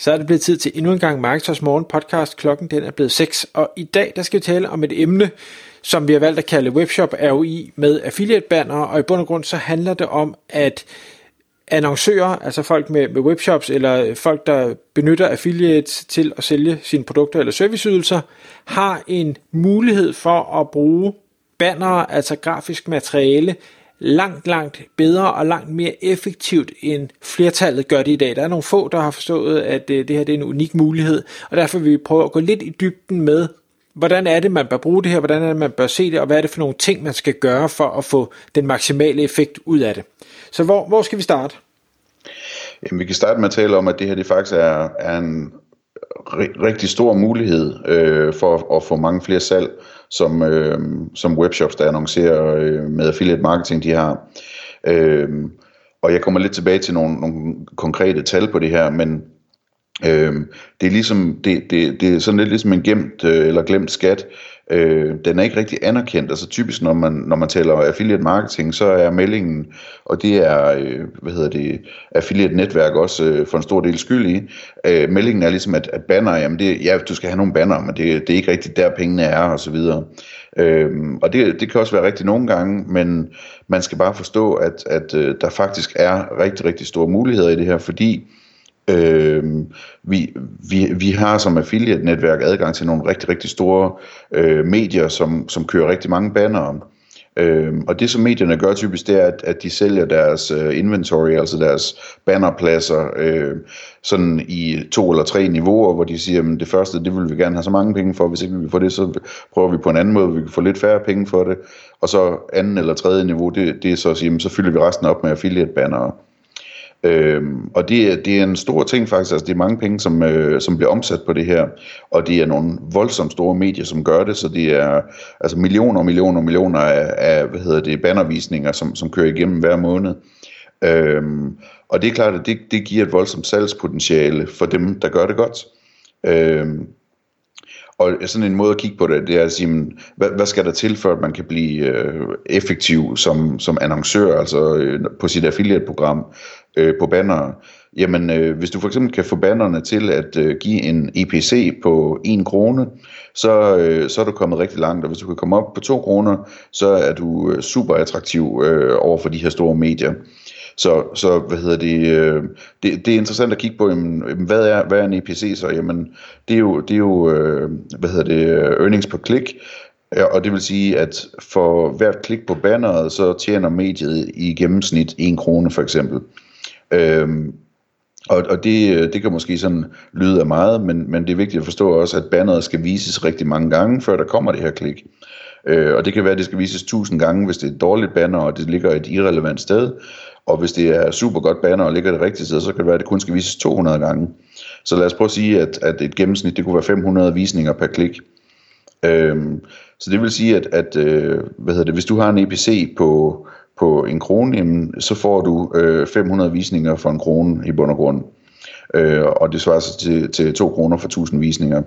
Så er det blevet tid til endnu en gang Marketers Morgen podcast. Klokken den er blevet 6, og i dag der skal vi tale om et emne, som vi har valgt at kalde Webshop ROI med affiliate banner, og i bund og grund så handler det om, at annoncører, altså folk med, med webshops eller folk, der benytter affiliates til at sælge sine produkter eller serviceydelser, har en mulighed for at bruge banner, altså grafisk materiale, langt, langt bedre og langt mere effektivt, end flertallet gør det i dag. Der er nogle få, der har forstået, at øh, det her det er en unik mulighed, og derfor vil vi prøve at gå lidt i dybden med, hvordan er det, man bør bruge det her, hvordan er det, man bør se det, og hvad er det for nogle ting, man skal gøre for at få den maksimale effekt ud af det. Så hvor, hvor skal vi starte? Jamen, vi kan starte med at tale om, at det her det faktisk er, er en rigtig stor mulighed øh, for at få mange flere salg, som, øh, som webshops, der annoncerer øh, med affiliate marketing, de har. Øh, og jeg kommer lidt tilbage til nogle, nogle konkrete tal på det her, men øh, det er ligesom det, det, det er sådan lidt ligesom en gemt øh, eller glemt skat. Øh, den er ikke rigtig anerkendt. Altså typisk når man når man taler affiliate marketing, så er meldingen og det er øh, hvad hedder det affiliate netværk også øh, for en stor del skyld i. Øh, meldingen er ligesom at, at banner, jamen det ja, du skal have nogle banner, men det, det er ikke rigtigt der pengene er og så videre. Øh, og det, det kan også være rigtigt nogle gange, men man skal bare forstå at at øh, der faktisk er rigtig rigtig store muligheder i det her, fordi Øh, vi, vi, vi har som affiliate-netværk adgang til nogle rigtig, rigtig store øh, medier, som, som kører rigtig mange bannere. Øh, og det som medierne gør typisk, det er, at, at de sælger deres øh, inventory, altså deres bannerpladser, øh, sådan i to eller tre niveauer, hvor de siger, at det første, det vil vi gerne have så mange penge for, hvis ikke vi får det, så prøver vi på en anden måde, vi kan få lidt færre penge for det. Og så anden eller tredje niveau, det, det er så at sige, så fylder vi resten op med affiliate bannere. Øhm, og det, det er en stor ting faktisk, altså det er mange penge, som, øh, som bliver omsat på det her, og det er nogle voldsomt store medier, som gør det, så det er altså millioner og millioner og millioner af, af, hvad hedder det, bannervisninger, som, som kører igennem hver måned. Øhm, og det er klart, at det, det giver et voldsomt salgspotentiale for dem, der gør det godt. Øhm, og sådan en måde at kigge på det, det er at sige, hvad, hvad skal der til, for at man kan blive øh, effektiv som, som annoncør, altså øh, på sit affiliate-program øh, på banner? Jamen, øh, hvis du for eksempel kan få bannerne til at øh, give en EPC på 1 krone, så, øh, så er du kommet rigtig langt, og hvis du kan komme op på 2 kroner, så er du øh, super attraktiv øh, over for de her store medier. Så, så hvad hedder det, øh, det, det er interessant at kigge på, jamen, hvad, er, hvad er en EPC så? Jamen, det er jo, det er jo øh, hvad hedder det, øh, earnings per klik, og det vil sige, at for hvert klik på banneret, så tjener mediet i gennemsnit 1 krone for eksempel. Øhm, og, og det, øh, det kan måske sådan lyde af meget, men, men det er vigtigt at forstå også, at banneret skal vises rigtig mange gange, før der kommer det her klik. Øh, og det kan være, at det skal vises 1000 gange, hvis det er et dårligt banner, og det ligger et irrelevant sted. Og hvis det er super godt banner og ligger det rigtige sted, så kan det være, at det kun skal vises 200 gange. Så lad os prøve at sige, at, at et gennemsnit, det kunne være 500 visninger per klik. Øhm, så det vil sige, at, at øh, hvad hedder det, hvis du har en EPC på, på en krone, jamen, så får du øh, 500 visninger for en krone i bund og grund. Øh, og det svarer sig til, til 2 kroner for 1000 visninger.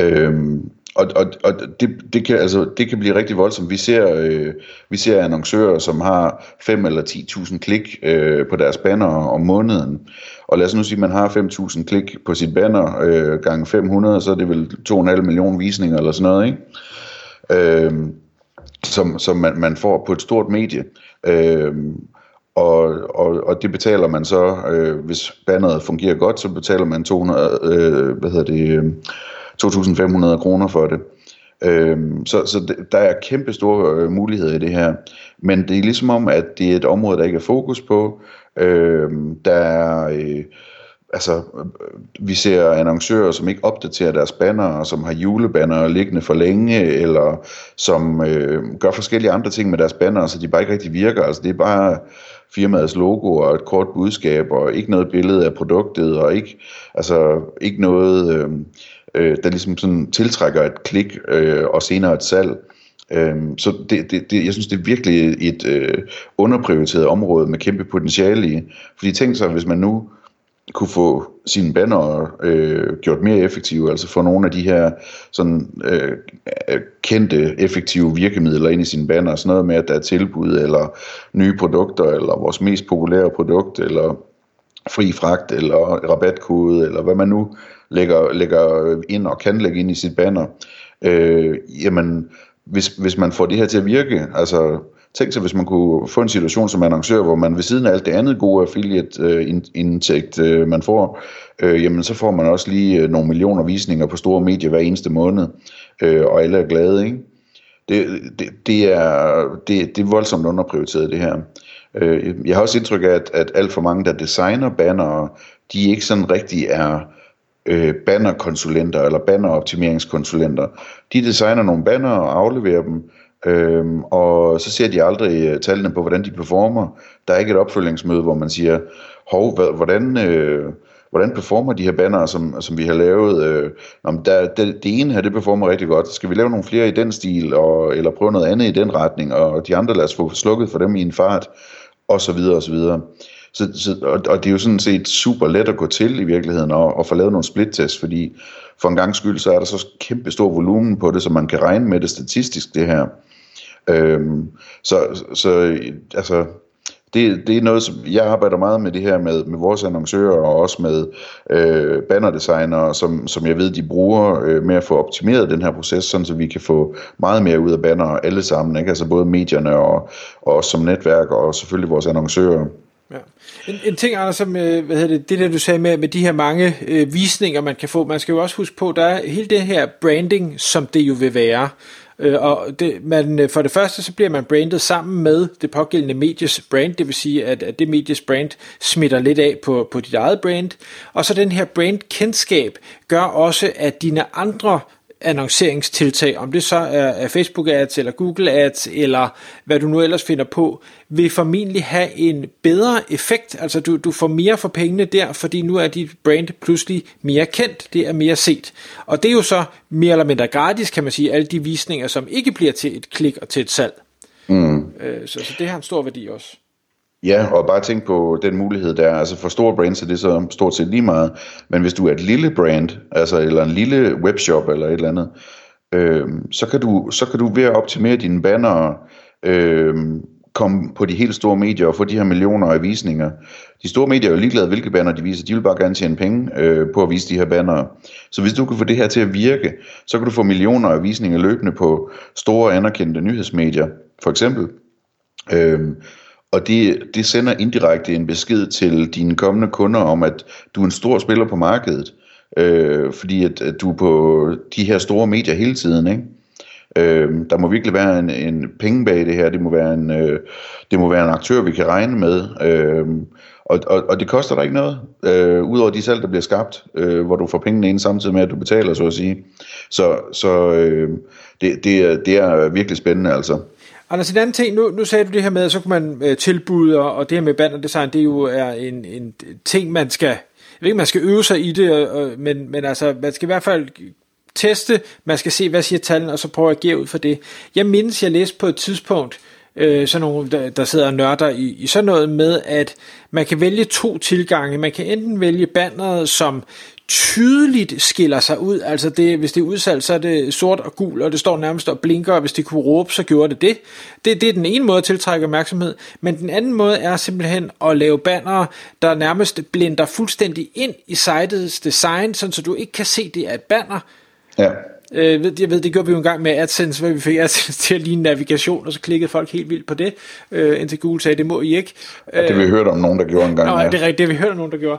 Øhm, og, og, og det, det, kan, altså, det kan blive rigtig voldsomt. Vi ser, øh, vi ser annoncører, som har 5 eller 10.000 klik øh, på deres banner om måneden. Og lad os nu sige, at man har 5.000 klik på sit banner øh, gange 500, så er det vel 2,5 millioner visninger eller sådan noget, ikke? Øh, som, som man, man får på et stort medie. Øh, og, og, og det betaler man så, øh, hvis banneret fungerer godt, så betaler man 200, øh, hvad hedder det, 2.500 kroner for det. Øhm, så så der er kæmpe store øh, muligheder i det her. Men det er ligesom om, at det er et område, der ikke er fokus på. Øhm, der er... Øh, altså, øh, vi ser annoncører, som ikke opdaterer deres banner, som har julebanner liggende for længe, eller som øh, gør forskellige andre ting med deres banner, så de bare ikke rigtig virker. Altså, det er bare firmaets logo og et kort budskab, og ikke noget billede af produktet, og ikke, altså, ikke noget... Øh, øh, der ligesom sådan tiltrækker et klik øh, og senere et salg. Øhm, så det, det, det, jeg synes, det er virkelig et øh, underprioriteret område med kæmpe potentiale i. Fordi tænk sig, hvis man nu kunne få sine banner øh, gjort mere effektive, altså få nogle af de her sådan øh, øh, kendte, effektive virkemidler ind i sine banner, sådan noget med, at der er tilbud, eller nye produkter, eller vores mest populære produkt, eller fri fragt, eller rabatkode, eller hvad man nu lægger, lægger ind og kan lægge ind i sit banner. Øh, jamen, hvis, hvis man får det her til at virke, altså tænk sig, hvis man kunne få en situation som annoncør, hvor man ved siden af alt det andet gode affiliate-indtægt, øh, øh, man får, øh, jamen så får man også lige øh, nogle millioner visninger på store medier hver eneste måned, øh, og alle er glade, ikke? Det, det, det, er, det, det er voldsomt underprioriteret det her. Øh, jeg har også indtryk af, at, at alt for mange, der designer banner, de ikke sådan rigtig er øh, bannerkonsulenter eller banneroptimeringskonsulenter. De designer nogle banner og afleverer dem, Øhm, og så ser de aldrig øh, tallene på, hvordan de performer. Der er ikke et opfølgningsmøde, hvor man siger, hov, hvordan, øh, hvordan performer de her banner, som, som vi har lavet? Øh, om der, det, det ene her, det performer rigtig godt. Skal vi lave nogle flere i den stil, og, eller prøve noget andet i den retning, og de andre lad os få slukket for dem i en fart, og så videre, og så videre. Så, så, og, og det er jo sådan set super let at gå til i virkeligheden og, og få lavet nogle split-tests, fordi for en gang skyld, så er der så kæmpe stor volumen på det, så man kan regne med det statistisk, det her. Øhm, så, så altså, det, det er noget, som jeg arbejder meget med det her med, med vores annoncører og også med øh, bannerdesignere, som, som jeg ved, de bruger øh, med at få optimeret den her proces, sådan så vi kan få meget mere ud af banner alle sammen, ikke? altså både medierne og, og os som netværk og selvfølgelig vores annoncører. Ja. En, en ting, Anders, som, øh, hvad hedder det, det der du sagde med, med de her mange øh, visninger, man kan få, man skal jo også huske på, der er hele det her branding, som det jo vil være. Øh, og det, man, øh, for det første, så bliver man brandet sammen med det pågældende medies brand, det vil sige, at, at det medies brand smitter lidt af på, på dit eget brand. Og så den her brand-kendskab gør også, at dine andre annonceringstiltag, om det så er, Facebook ads eller Google ads eller hvad du nu ellers finder på, vil formentlig have en bedre effekt. Altså du, du får mere for pengene der, fordi nu er dit brand pludselig mere kendt, det er mere set. Og det er jo så mere eller mindre gratis, kan man sige, alle de visninger, som ikke bliver til et klik og til et salg. Mm. Øh, så, så det har en stor værdi også. Ja, og bare tænk på den mulighed der. Altså for store brands er det så stort set lige meget. Men hvis du er et lille brand, altså eller en lille webshop eller et eller andet, øh, så, kan du, så kan du ved at optimere dine banner, øh, komme på de helt store medier og få de her millioner af visninger. De store medier er jo ligeglade, hvilke banner de viser. De vil bare gerne tjene penge øh, på at vise de her banner. Så hvis du kan få det her til at virke, så kan du få millioner af visninger løbende på store anerkendte nyhedsmedier, for eksempel. Øh, og det, det sender indirekte en besked til dine kommende kunder om, at du er en stor spiller på markedet. Øh, fordi at, at du er på de her store medier hele tiden, ikke? Øh, der må virkelig være en, en penge bag det her. Det må være en, øh, det må være en aktør, vi kan regne med. Øh, og, og, og det koster dig ikke noget, øh, udover de salg, der bliver skabt, øh, hvor du får pengene ind samtidig med, at du betaler, så at sige. Så, så øh, det, det, er, det er virkelig spændende, altså. Anders, en anden ting, nu, nu sagde du det her med, at så kunne man øh, tilbyde, og, og det her med bannerdesign, det jo er en, en ting, man skal, jeg ved ikke, man skal øve sig i det, og, og, men, men altså, man skal i hvert fald teste, man skal se, hvad siger tallene, og så prøve at agere ud for det. Jeg mindes, jeg læste på et tidspunkt, øh, Øh, sådan nogle, der, der sidder og nørder i, i sådan noget med, at man kan vælge to tilgange. Man kan enten vælge banneret, som tydeligt skiller sig ud. Altså det, hvis det er udsalgt, så er det sort og gul, og det står nærmest og blinker, og hvis det kunne råbe, så gjorde det det. det. Det er den ene måde at tiltrække opmærksomhed, men den anden måde er simpelthen at lave bannere, der nærmest blinder fuldstændig ind i sitets design, sådan så du ikke kan se, det er et banner. Ja. Øh, jeg ved, det gjorde vi jo en gang med AdSense, hvor vi fik AdSense til at ligne navigation, og så klikkede folk helt vildt på det, øh, indtil Google sagde, det må I ikke. Ja, det vi hørt om nogen, der gjorde en gang. Nå, ja. det er rigtigt, det vi hørt om nogen, der gjorde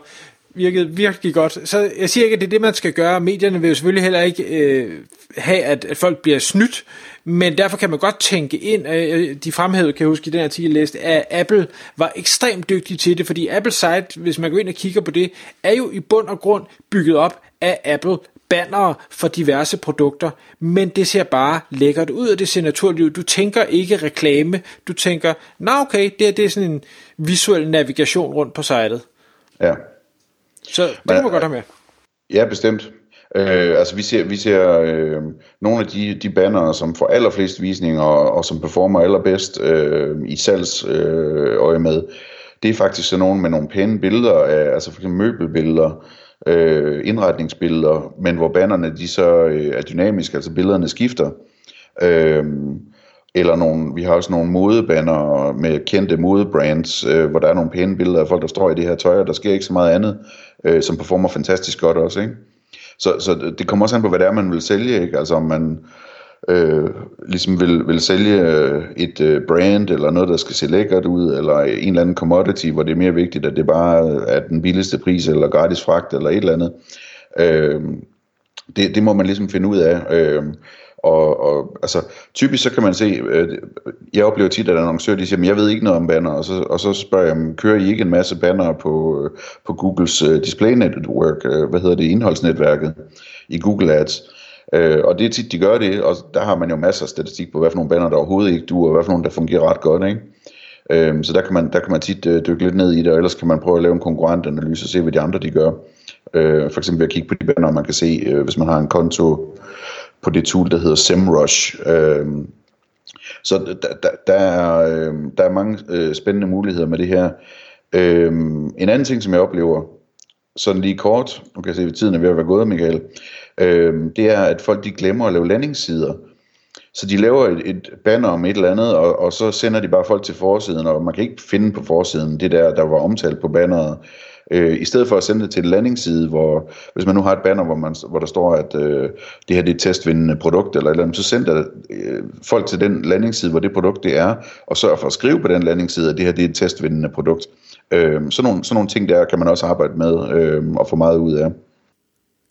virkede virkelig godt. Så jeg siger ikke, at det er det, man skal gøre. Medierne vil jo selvfølgelig heller ikke øh, have, at, at folk bliver snydt, men derfor kan man godt tænke ind, øh, de fremhævede, kan jeg huske i den artikel, jeg læste, at Apple var ekstremt dygtig til det, fordi Apple site, hvis man går ind og kigger på det, er jo i bund og grund bygget op af Apple bannere for diverse produkter, men det ser bare lækkert ud, og det ser naturligt ud. Du tænker ikke reklame, du tænker, nå okay, det, er, det er sådan en visuel navigation rundt på sitet. Ja. Så det kan man godt have med. Ja, bestemt. Øh, altså vi ser, vi ser øh, nogle af de, de bannere, som får allerflest visninger og, og som performer allerbedst øh, i salgs øh, øje med, det er faktisk sådan nogle med nogle pæne billeder, af, altså for eksempel møbelbilleder, øh, indretningsbilleder, men hvor bannerne de så øh, er dynamiske, altså billederne skifter. Øh, eller nogle, vi har også nogle modebanner med kendte modebrands, øh, hvor der er nogle pæne billeder af folk, der står i det her tøj, og der sker ikke så meget andet, øh, som performer fantastisk godt også. Ikke? Så, så det kommer også an på, hvad det er, man vil sælge. Ikke? Altså om man øh, ligesom vil, vil sælge øh, et øh, brand, eller noget, der skal se lækkert ud, eller en eller anden commodity, hvor det er mere vigtigt, at det bare er den billigste pris, eller gratis fragt, eller et eller andet. Øh, det, det må man ligesom finde ud af. Øh, og, og altså, typisk så kan man se, øh, jeg oplever tit, at annoncører de siger, jeg ved ikke noget om banner, og så, og så spørger jeg, kører I ikke en masse banner på, øh, på Googles øh, Display Network, øh, hvad hedder det, indholdsnetværket i Google Ads? Øh, og det er tit, de gør det, og der har man jo masser af statistik på, hvad for nogle baner, der overhovedet ikke duer, og hvad for nogle, der fungerer ret godt, ikke? Øh, så der kan, man, der kan man tit øh, dykke lidt ned i det, og ellers kan man prøve at lave en konkurrentanalyse og se, hvad de andre de gør. Øh, for eksempel ved at kigge på de baner, man kan se, øh, hvis man har en konto på det tool, der hedder SEMrush. Øh, så der, der, der, er, øh, der er mange øh, spændende muligheder med det her. Øh, en anden ting, som jeg oplever, sådan lige kort, nu kan jeg se, at tiden er ved at være gået, Michael, øh, det er, at folk de glemmer at lave landingssider. Så de laver et, et banner om et eller andet, og, og så sender de bare folk til forsiden, og man kan ikke finde på forsiden det der, der var omtalt på banneret. Øh, I stedet for at sende det til en landingsside, hvor hvis man nu har et banner, hvor, man, hvor der står, at øh, det her det er et testvindende produkt, eller, eller andet, så sender øh, folk til den landingsside, hvor det produkt det er, og sørger for at skrive på den landingsside, at det her det er et testvindende produkt. Øh, sådan, nogle, sådan nogle ting der kan man også arbejde med øh, og få meget ud af.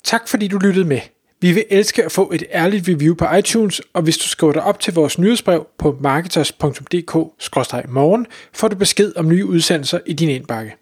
Tak fordi du lyttede med. Vi vil elske at få et ærligt review på iTunes, og hvis du skriver dig op til vores nyhedsbrev på marketers.dk-morgen, får du besked om nye udsendelser i din indbakke.